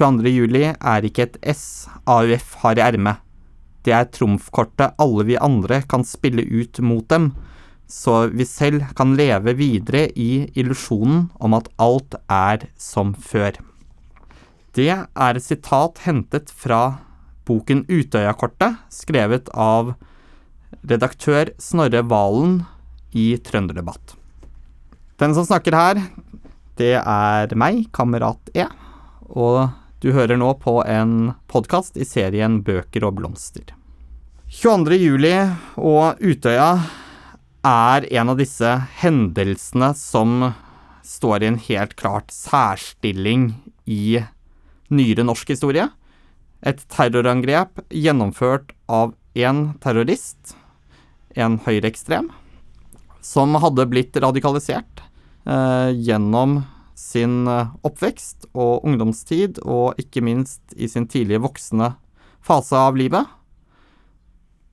22. juli er ikke et S AUF har i ermet. Det er trumfkortet alle vi andre kan spille ut mot dem, så vi selv kan leve videre i illusjonen om at alt er som før. Det er et sitat hentet fra boken Utøyakortet, skrevet av redaktør Snorre Valen i Trønderdebatt. Den som snakker her, det er meg, Kamerat E, og du hører nå på en podkast i serien Bøker og blomster. 22. juli og Utøya er en av disse hendelsene som står i en helt klart særstilling i nyere norsk historie. Et terrorangrep gjennomført av en terrorist, en høyreekstrem, som hadde blitt radikalisert eh, gjennom sin eh, oppvekst og ungdomstid, og ikke minst i sin tidlige voksne fase av livet.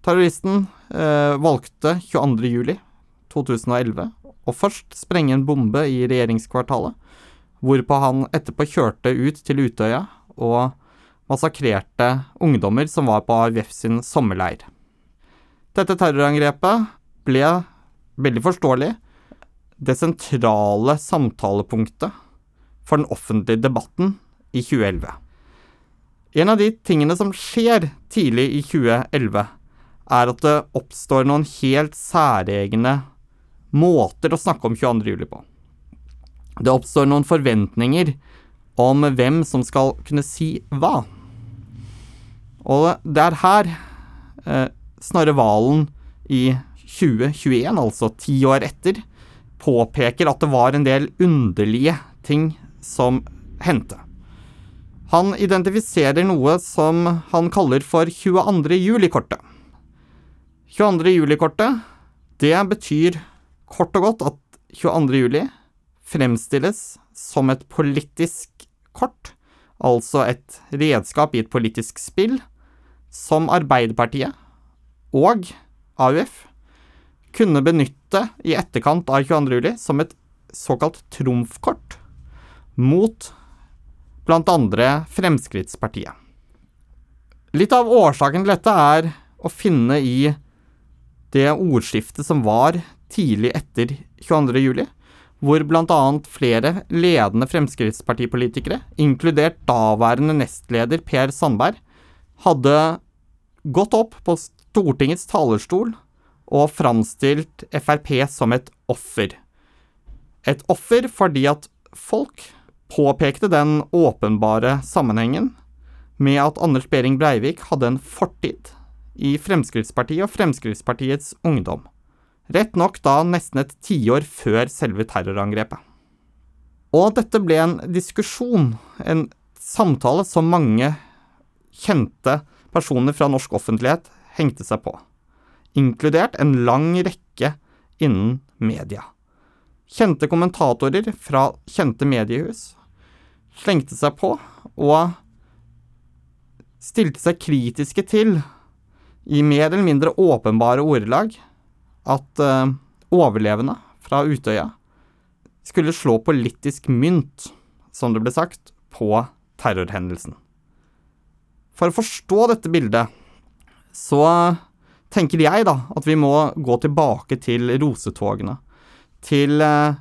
Terroristen eh, valgte 22.07.2011 å først sprenge en bombe i regjeringskvartalet, hvorpå han etterpå kjørte ut til Utøya og massakrerte ungdommer som var på AUF sin sommerleir. Dette terrorangrepet ble, veldig forståelig, det sentrale samtalepunktet for den offentlige debatten i 2011. En av de tingene som skjer tidlig i 2011, er at det oppstår noen helt særegne måter å snakke om 22. juli på. Det oppstår noen forventninger om hvem som skal kunne si hva. Og det er her eh, Snorre Valen i 2021, altså ti år etter, påpeker at det var en del underlige ting som hendte. Han identifiserer noe som han kaller for 22. juli-kortet. 22. juli-kortet, det betyr kort og godt at 22. juli fremstilles som et politisk kort, altså et redskap i et politisk spill, som Arbeiderpartiet og AUF kunne benytte i etterkant av 22. juli som et såkalt trumfkort mot andre Fremskrittspartiet. Litt av årsaken til dette er å finne i det ordskiftet som var tidlig etter 22. juli, hvor bl.a. flere ledende Fremskrittspartipolitikere, inkludert daværende nestleder Per Sandberg, hadde gått opp på Stortingets talerstol og framstilt Frp som et offer. Et offer fordi at folk påpekte den åpenbare sammenhengen med at Anders Behring Breivik hadde en fortid i Fremskrittspartiet og Fremskrittspartiets ungdom. Rett nok da nesten et tiår før selve terrorangrepet. Og dette ble en diskusjon, en samtale som mange kjente personer fra norsk offentlighet hengte seg på, inkludert en lang rekke innen media. Kjente kommentatorer fra kjente mediehus slengte seg på og stilte seg kritiske til i mer eller mindre åpenbare ordelag at uh, overlevende fra Utøya skulle slå politisk mynt, som det ble sagt, på terrorhendelsen. For å forstå dette bildet, så tenker jeg da at vi må gå tilbake til rosetogene. Til uh,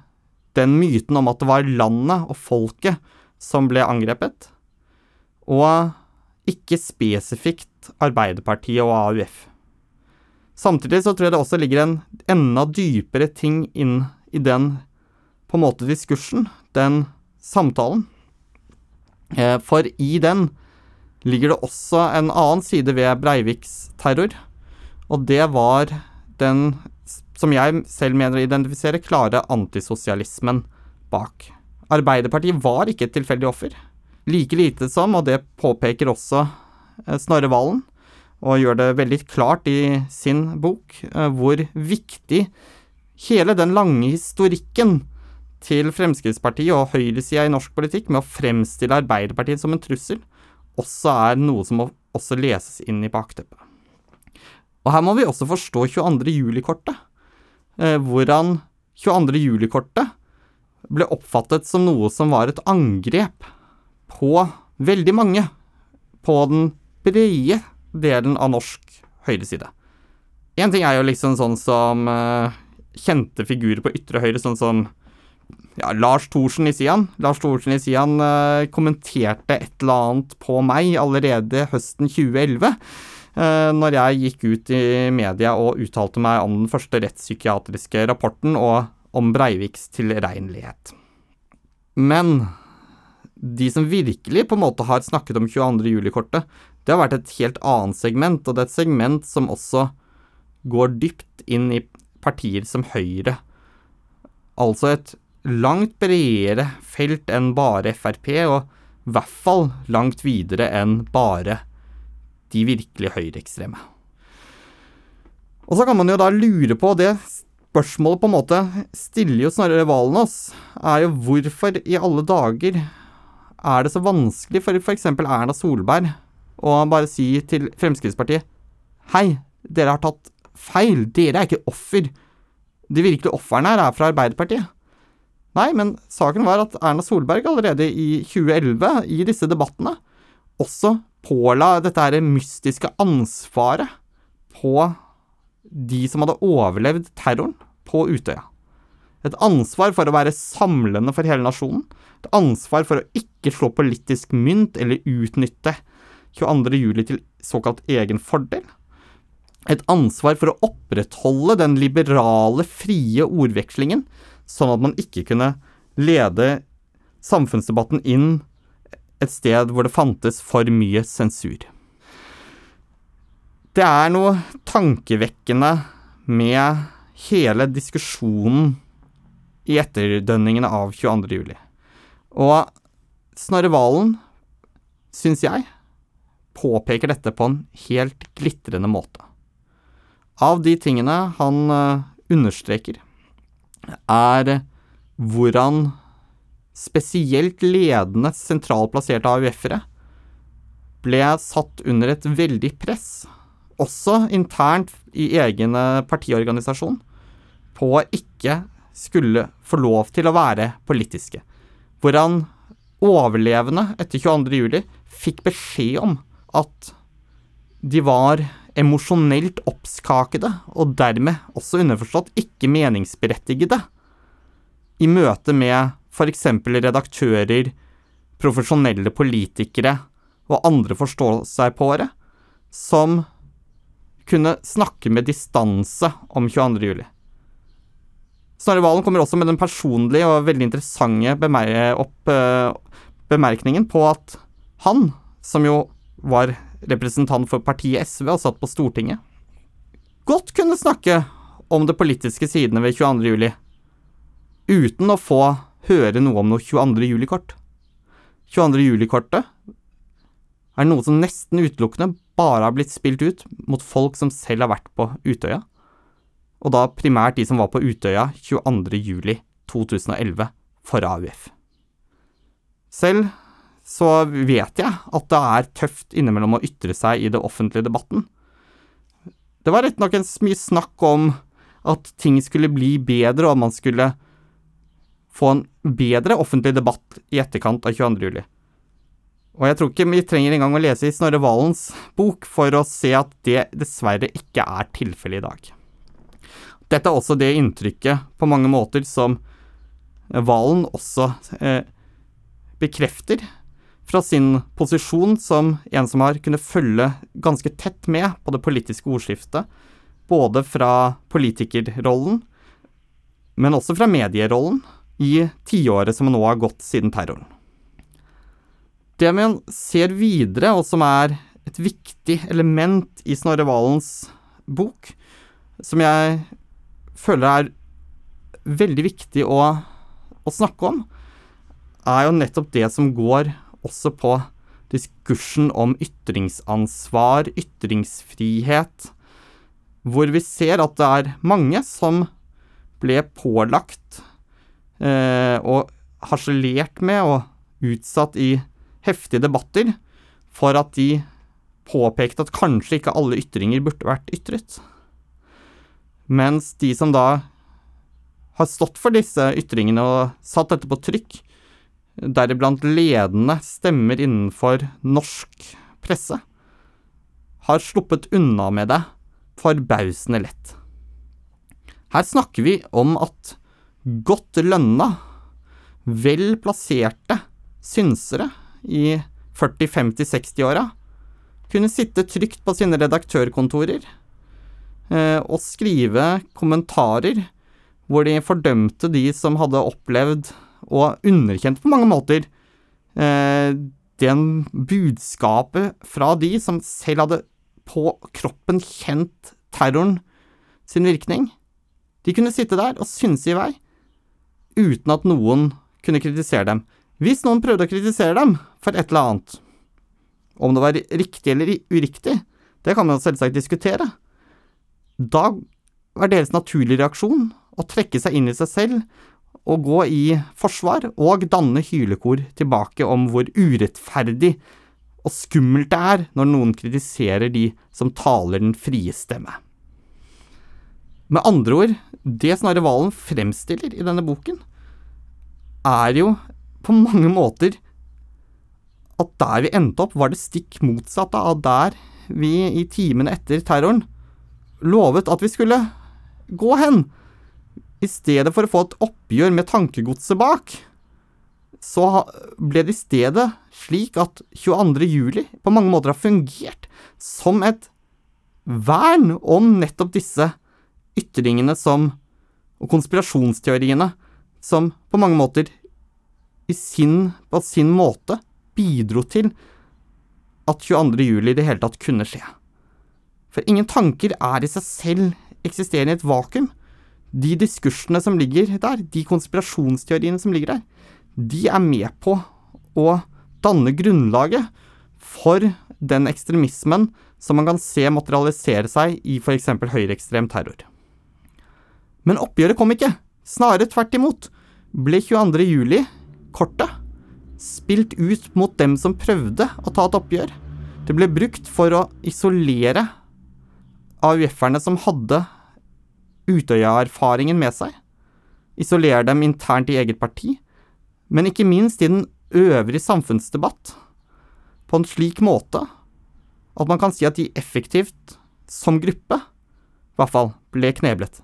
den myten om at det var landet og folket som ble angrepet, og ikke spesifikt Arbeiderpartiet og AUF. Samtidig så tror jeg det også ligger en enda dypere ting inn i den på en måte diskursen, den samtalen. Eh, for i den ligger det også en annen side ved Breiviks terror, og det var den, som jeg selv mener å identifisere, klare antisosialismen bak. Arbeiderpartiet var ikke et tilfeldig offer. Like lite som, og det påpeker også Eh, Snorre Valen, og gjør det veldig klart i sin bok eh, hvor viktig hele den lange historikken til Fremskrittspartiet og høyresida i norsk politikk med å fremstille Arbeiderpartiet som en trussel, også er noe som må også leses inn i bakteppet. Og her må vi også forstå 22. juli-kortet, eh, hvordan 22. juli-kortet ble oppfattet som noe som var et angrep på veldig mange på den brede delen av norsk høyreside. Én ting er jo liksom sånn som eh, kjente figurer på ytre høyre, sånn som ja, Lars Thorsen i Sian. Lars Thorsen i Sian eh, kommenterte et eller annet på meg allerede høsten 2011. Uh, når jeg gikk ut i media og uttalte meg om den første rettspsykiatriske rapporten og om Breiviks tilregnelighet. Men de som virkelig på en måte har snakket om 22. juli-kortet, det har vært et helt annet segment, og det er et segment som også går dypt inn i partier som Høyre. Altså et langt bredere felt enn bare Frp, og i hvert fall langt videre enn bare de virkelig høyreekstreme. Og så kan man jo da lure på det spørsmålet på en måte stiller jo Snorre Valen oss, er jo hvorfor i alle dager er det så vanskelig for f.eks. Erna Solberg å bare si til Fremskrittspartiet Hei, dere har tatt feil. Dere er ikke offer. De virkelige ofrene her er fra Arbeiderpartiet. Nei, men saken var at Erna Solberg allerede i 2011, i disse debattene, også påla dette her mystiske ansvaret på de som hadde overlevd terroren på Utøya. Et ansvar for å være samlende for hele nasjonen. Et ansvar for å ikke slå politisk mynt eller utnytte 22.07. til såkalt egen fordel. Et ansvar for å opprettholde den liberale, frie ordvekslingen, sånn at man ikke kunne lede samfunnsdebatten inn et sted hvor det fantes for mye sensur. Det er noe tankevekkende med hele diskusjonen i etterdønningene av 22. juli. Og Snorre Valen, syns jeg, påpeker dette på en helt glitrende måte. Av de tingene han uh, understreker, er hvordan spesielt ledende sentralt plasserte AUF-ere ble satt under et veldig press, også internt i egen partiorganisasjon, på å ikke skulle få lov til å være politiske. Hvordan overlevende etter 22. juli fikk beskjed om at de var emosjonelt oppskakede, og dermed også underforstått ikke meningsberettigede, i møte med f.eks. redaktører, profesjonelle politikere og andre forstå seg på det, som kunne snakke med distanse om 22. juli. Snorre Valen kommer også med den personlige og veldig interessante opp, uh, bemerkningen på at han, som jo var representant for partiet SV og satt på Stortinget, godt kunne snakke om de politiske sidene ved 22. juli, uten å få høre noe om noe 22. juli-kort. 22. juli-kortet er noe som nesten utelukkende bare har blitt spilt ut mot folk som selv har vært på Utøya og da primært de som var på Utøya 22. juli 2011 for AUF. Selv så vet jeg at det er tøft innimellom å ytre seg i det offentlige debatten. Det var rett nok en mye snakk om at ting skulle bli bedre, og at man skulle få en bedre offentlig debatt i etterkant av 22. juli. Og jeg tror ikke vi trenger engang å lese i Snorre Valens bok for å se at det dessverre ikke er tilfellet i dag. Dette er også det inntrykket på mange måter som Valen også eh, bekrefter fra sin posisjon som en som har kunnet følge ganske tett med på det politiske ordskiftet, både fra politikerrollen, men også fra medierollen, i tiåret som nå har gått siden terroren. Det man ser videre, og som er et viktig element i Snorre Valens bok, som jeg føler er veldig viktig å, å snakke om, er jo nettopp det som går også på diskursen om ytringsansvar, ytringsfrihet, hvor vi ser at det er mange som ble pålagt og harselert med og utsatt i heftige debatter for at de påpekte at kanskje ikke alle ytringer burde vært ytret. Mens de som da har stått for disse ytringene og satt dette på trykk, deriblant ledende stemmer innenfor norsk presse, har sluppet unna med det forbausende lett. Her snakker vi om at godt lønna, vel plasserte synsere i 40-, 50-, 60-åra kunne sitte trygt på sine redaktørkontorer eh, og skrive kommentarer hvor de fordømte de som hadde opplevd og underkjent på mange måter eh, den budskapet fra de som selv hadde på kroppen kjent terroren sin virkning. De kunne sitte der og synse i vei uten at noen kunne kritisere dem. Hvis noen prøvde å kritisere dem for et eller annet, om det var riktig eller uriktig, det kan man selvsagt diskutere. Da var deres naturlige reaksjon å trekke seg inn i seg selv og gå i forsvar og danne hylekor tilbake om hvor urettferdig og skummelt det er når noen kritiserer de som taler den frie stemme. Med andre ord, det Snorre Valen fremstiller i denne boken, er jo på mange måter at der vi endte opp, var det stikk motsatte av der vi i timene etter terroren lovet at vi skulle gå hen. I stedet for å få et oppgjør med tankegodset bak, så ble det i stedet slik at 22. juli på mange måter har fungert som et vern om nettopp disse ytringene som og konspirasjonsteoriene som på mange måter i sin, på sin måte bidro til at 22. juli i det hele tatt kunne skje. For ingen tanker er i seg selv eksisterende i et vakuum. De diskursene som ligger der, de konspirasjonsteoriene som ligger der, de er med på å danne grunnlaget for den ekstremismen som man kan se materialisere seg i f.eks. høyreekstrem terror. Men oppgjøret kom ikke. Snarere tvert imot ble 22. juli kortet spilt ut mot dem som prøvde å ta et oppgjør. Det ble brukt for å isolere AUF-erne som hadde Utøya-erfaringen med seg. Isolere dem internt i eget parti, men ikke minst i den øvrige samfunnsdebatt. På en slik måte at man kan si at de effektivt, som gruppe, i hvert fall, ble kneblet.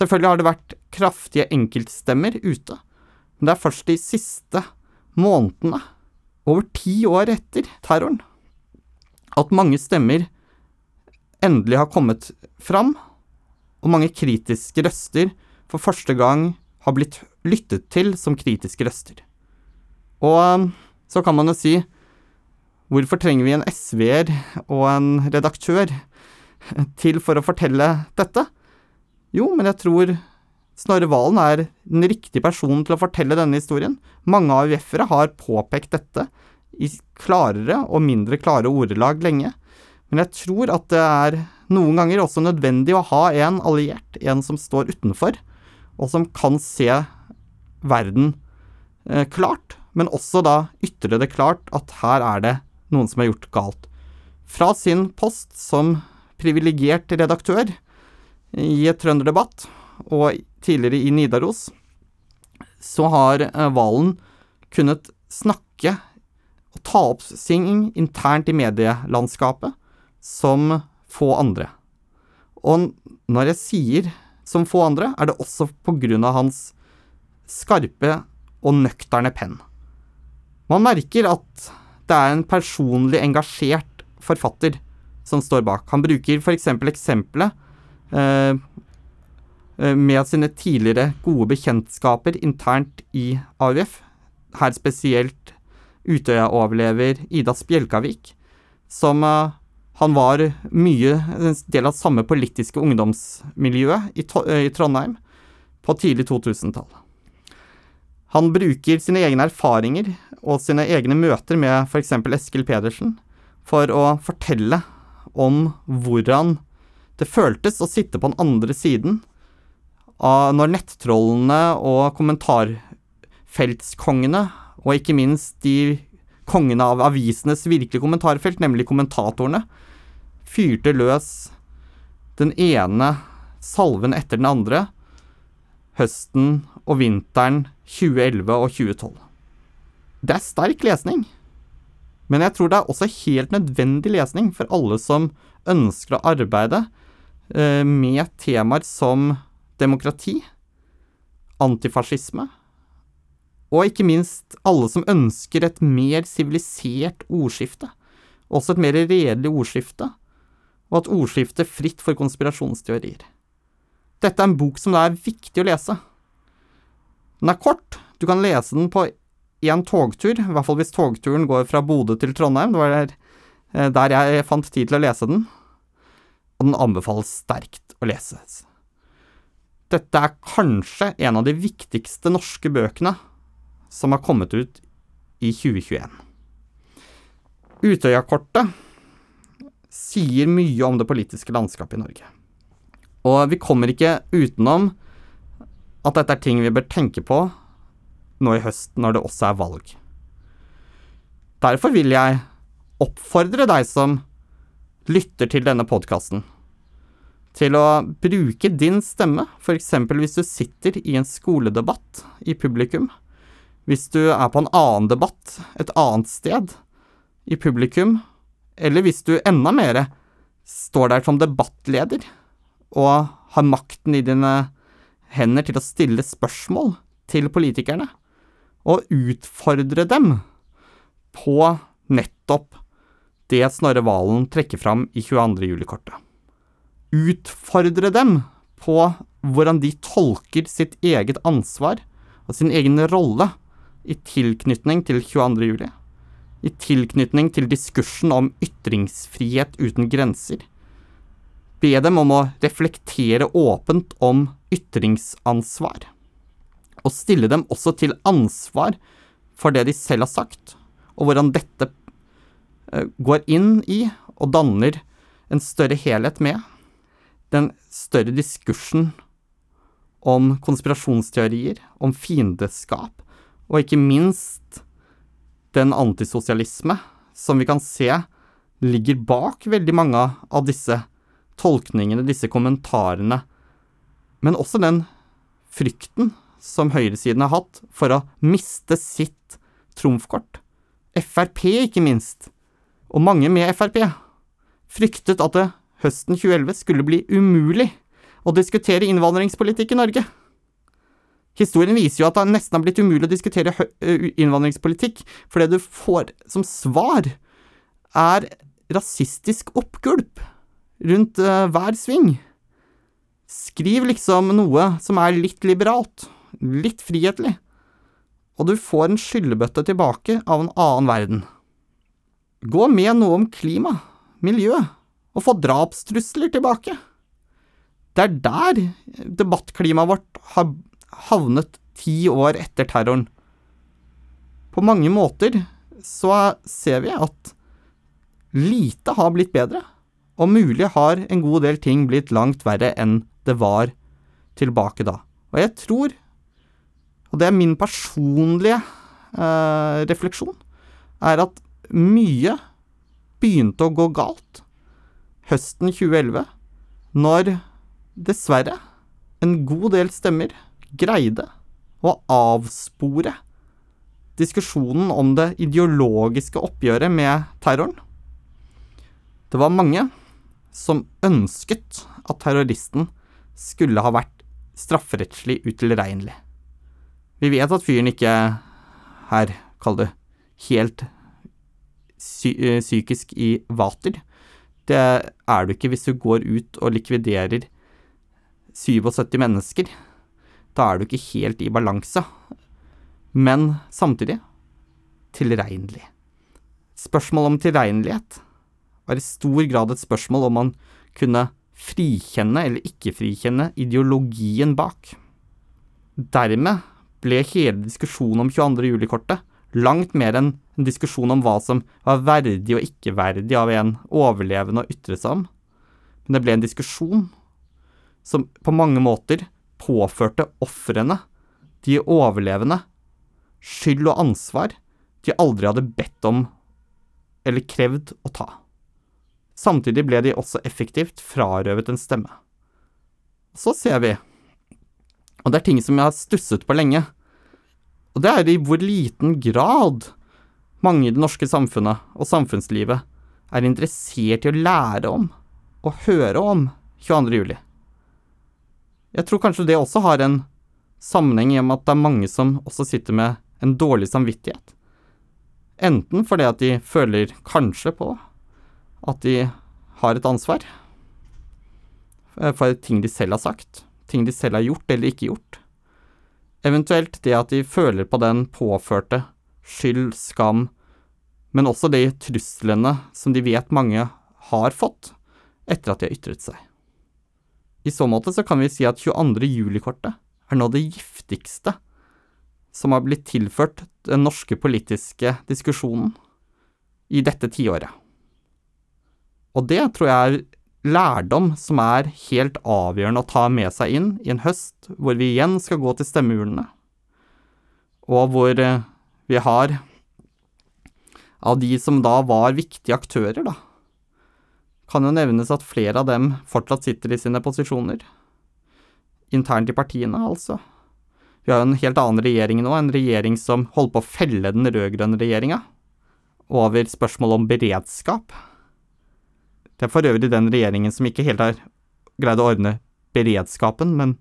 Selvfølgelig har det vært kraftige enkeltstemmer ute, men det er først de siste månedene, over ti år etter terroren, at mange stemmer endelig har kommet fram, og mange kritiske røster for første gang har blitt lyttet til som kritiske røster. Og så kan man jo si Hvorfor trenger vi en SV-er og en redaktør til for å fortelle dette? Jo, men jeg tror Snorre Valen er den riktige personen til å fortelle denne historien. Mange AUF-ere har påpekt dette i klarere og mindre klare ordelag lenge. Men jeg tror at det er noen ganger også nødvendig å ha en alliert, en som står utenfor, og som kan se verden eh, klart, men også da ytre det klart at her er det noen som har gjort galt. Fra sin post som privilegert redaktør i et trønderdebatt og tidligere i Nidaros, så har eh, Valen kunnet snakke og ta opp singing internt i medielandskapet som få andre. Og når jeg sier som få andre, er det også på grunn av hans skarpe og nøkterne penn. Man merker at det er en personlig engasjert forfatter som står bak. Han bruker f.eks. eksempelet med sine tidligere gode bekjentskaper internt i AUF, her spesielt Utøya-overlever Ida Spjelkavik, som uh, han var mye del av samme politiske ungdomsmiljøet i, i Trondheim på tidlig 2000-tall. Han bruker sine egne erfaringer og sine egne møter med f.eks. Eskil Pedersen for å fortelle om hvordan det føltes å sitte på den andre siden når nettrollene og kommentarfeltskongene, og ikke minst de kongene av avisenes virkelige kommentarfelt, nemlig kommentatorene, fyrte løs den ene salven etter den andre høsten og vinteren 2011 og 2012. Det er sterk lesning. Men jeg tror det er også helt nødvendig lesning for alle som ønsker å arbeide med temaer som demokrati, antifascisme, og ikke minst alle som ønsker et mer sivilisert ordskifte, også et mer redelig ordskifte, og et ordskifte fritt for konspirasjonsteorier. Dette er en bok som det er viktig å lese. Den er kort, du kan lese den på én togtur, i hvert fall hvis togturen går fra Bodø til Trondheim. Det var der, eh, jeg fant tid til å lese den. Og den anbefales sterkt å leses. Dette er kanskje en av de viktigste norske bøkene som har kommet ut i 2021. Utøya-kortet sier mye om det politiske landskapet i Norge. Og vi kommer ikke utenom at dette er ting vi bør tenke på nå i høst når det også er valg. Derfor vil jeg oppfordre deg som lytter til denne podkasten, til å bruke din stemme, f.eks. hvis du sitter i en skoledebatt i publikum, hvis du er på en annen debatt et annet sted i publikum, eller hvis du enda mer står der som debattleder og har makten i dine hender til å stille spørsmål til politikerne, og utfordre dem på nettopp det Snorre Valen trekker fram i 22. juli-kortet. Utfordre dem på hvordan de tolker sitt eget ansvar og sin egen rolle i tilknytning til 22. juli. I tilknytning til diskursen om ytringsfrihet uten grenser. Be dem om å reflektere åpent om ytringsansvar og stille dem også til ansvar for det de selv har sagt, og hvordan dette går inn i og danner en større helhet med den større diskursen om konspirasjonsteorier, om fiendeskap, og ikke minst den antisosialisme som vi kan se ligger bak veldig mange av disse tolkningene, disse kommentarene, men også den frykten som høyresiden har hatt for å miste sitt trumfkort. Frp, ikke minst, og mange med Frp, fryktet at det høsten 2011 skulle bli umulig å diskutere innvandringspolitikk i Norge. Historien viser jo at det nesten har blitt umulig å diskutere innvandringspolitikk, for det du får som svar, er rasistisk oppgulp rundt hver sving. Skriv liksom noe som er litt liberalt, litt frihetlig, og du får en skyllebøtte tilbake av en annen verden. Gå med noe om klima, miljø, og få drapstrusler tilbake. Det er der debattklimaet vårt har havnet ti år etter terroren. På mange måter så ser vi at lite har blitt bedre, og mulig har en god del ting blitt langt verre enn det var tilbake da. Og jeg tror og det er min personlige eh, refleksjon, er at mye begynte å gå galt høsten 2011, når dessverre en god del stemmer greide å avspore diskusjonen om det ideologiske oppgjøret med terroren. Det var mange som ønsket at terroristen skulle ha vært strafferettslig utilregnelig. Vi vet at fyren ikke er, kall det, helt psykisk i vater. Det er du ikke hvis du går ut og likviderer 77 mennesker. Da er du ikke helt i balanse. Men samtidig tilregnelig. Spørsmålet om tilregnelighet var i stor grad et spørsmål om man kunne frikjenne eller ikke frikjenne ideologien bak. Dermed ble hele diskusjonen om 22. juli-kortet langt mer enn en diskusjon om hva som var verdig og ikke verdig av en overlevende å ytre seg om. Men det ble en diskusjon som på mange måter påførte ofrene, de overlevende, skyld og ansvar de aldri hadde bedt om eller krevd å ta. Samtidig ble de også effektivt frarøvet en stemme. Så ser vi og det er ting som jeg har stusset på lenge. Og det er i hvor liten grad mange i det norske samfunnet og samfunnslivet er interessert i å lære om og høre om 22. juli. Jeg tror kanskje det også har en sammenheng i at det er mange som også sitter med en dårlig samvittighet. Enten fordi at de føler kanskje på at de har et ansvar for ting de selv har sagt, ting de selv har gjort eller ikke gjort. Eventuelt det at de føler på den påførte skyld, skam, men også de truslene som de vet mange har fått etter at de har ytret seg. I så måte så kan vi si at 22. juli-kortet er nå det giftigste som har blitt tilført den norske politiske diskusjonen i dette tiåret. Og det tror jeg er lærdom som er helt avgjørende å ta med seg inn i en høst hvor vi igjen skal gå til stemmeurnene, og hvor eh, vi har av de som da var viktige aktører, da, kan jo nevnes at flere av dem fortsatt sitter i sine posisjoner. Internt i partiene, altså. Vi har jo en helt annen regjering nå, en regjering som holder på å felle den rød-grønne regjeringa over spørsmål om beredskap. Det er for øvrig den regjeringen som ikke helt har greid å ordne beredskapen, men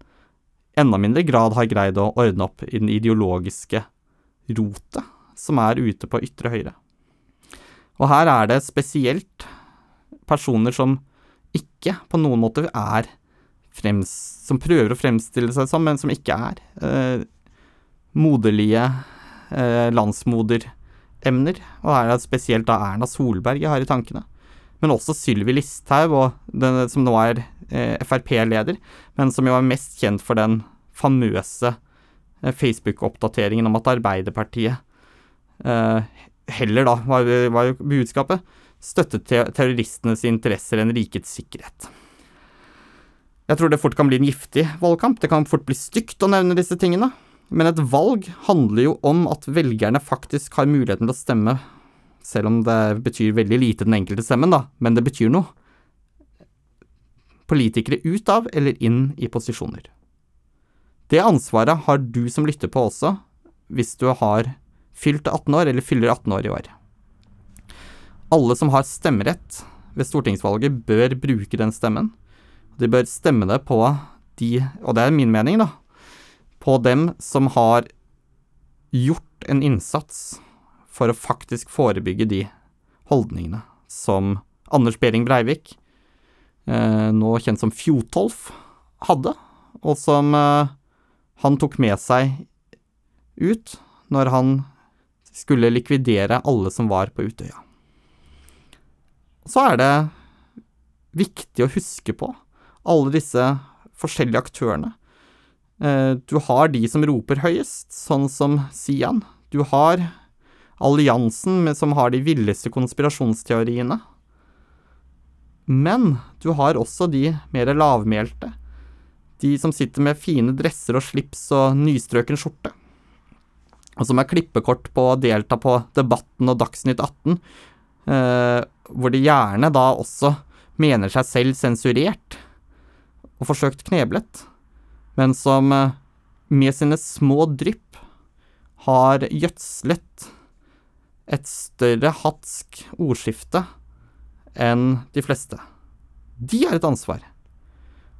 enda mindre grad har greid å ordne opp i den ideologiske rotet som er ute på ytre høyre. Og her er det spesielt personer som ikke på noen måte er frems, Som prøver å fremstille seg som, men som ikke er. Eh, moderlige eh, landsmoderemner. Og her er det spesielt da Erna Solberg jeg har i tankene men også Sylvi Listhaug, som nå er eh, Frp-leder, men som jo er mest kjent for den famøse eh, Facebook-oppdateringen om at Arbeiderpartiet eh, heller, da, var, var budskapet, støttet te terroristenes interesser enn rikets sikkerhet. Jeg tror det fort kan bli en giftig valgkamp, det kan fort bli stygt å nevne disse tingene, men et valg handler jo om at velgerne faktisk har muligheten til å stemme selv om det betyr veldig lite den enkelte stemmen, da, men det betyr noe. Politikere ut av eller inn i posisjoner. Det ansvaret har du som lytter på også, hvis du har fylt 18 år eller fyller 18 år i år. Alle som har stemmerett ved stortingsvalget, bør bruke den stemmen. De bør stemme det på de, og det er min mening, da, på dem som har gjort en innsats for å faktisk forebygge de holdningene som Anders Behring Breivik, eh, nå kjent som Fjotolf, hadde, og som eh, han tok med seg ut når han skulle likvidere alle som var på Utøya. Så er det viktig å huske på alle disse forskjellige aktørene. Eh, du har de som roper høyest, sånn som Sian. Du har alliansen som har de villeste konspirasjonsteoriene. Men du har også de mer lavmælte. De som sitter med fine dresser og slips og nystrøken skjorte. Og som er klippekort på å delta på Debatten og Dagsnytt 18, eh, hvor de gjerne da også mener seg selv sensurert og forsøkt kneblet, men som eh, med sine små drypp har gjødslet et større hatsk ordskifte enn de fleste. De har et ansvar.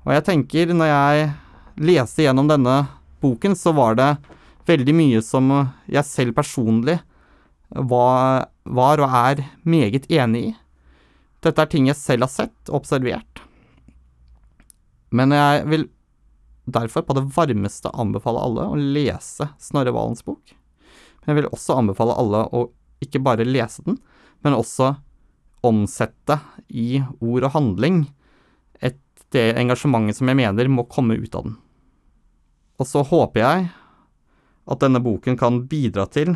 Og jeg tenker, når jeg leste gjennom denne boken, så var det veldig mye som jeg selv personlig var, var og er meget enig i. Dette er ting jeg selv har sett og observert. Men jeg vil derfor på det varmeste anbefale alle å lese Snorre Valens bok. Men jeg vil også anbefale alle å ikke bare lese den, men også omsette i ord og handling et, det engasjementet som jeg mener må komme ut av den. Og så håper jeg at denne boken kan bidra til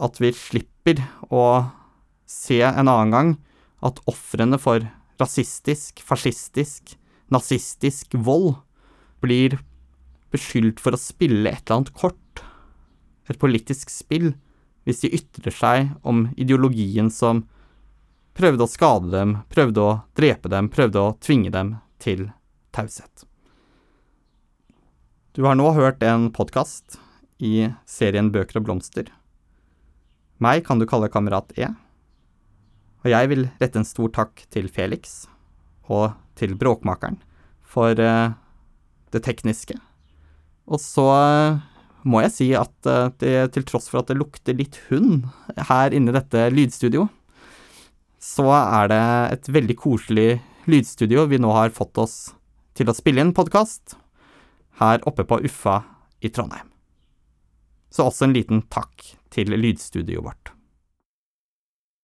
at vi slipper å se en annen gang at ofrene for rasistisk, fascistisk, nazistisk vold blir beskyldt for å spille et eller annet kort, et politisk spill, hvis de ytrer seg om ideologien som prøvde å skade dem, prøvde å drepe dem, prøvde å tvinge dem til taushet. Du har nå hørt en podkast i serien Bøker og blomster. Meg kan du kalle Kamerat E. Og jeg vil rette en stor takk til Felix og til Bråkmakeren for uh, det tekniske. Og så uh, må jeg si at uh, det, til tross for at det lukter litt hund her inne i dette lydstudio, så er det et veldig koselig lydstudio vi nå har fått oss til å spille inn podkast her oppe på Uffa i Trondheim. Så også en liten takk til lydstudioet vårt.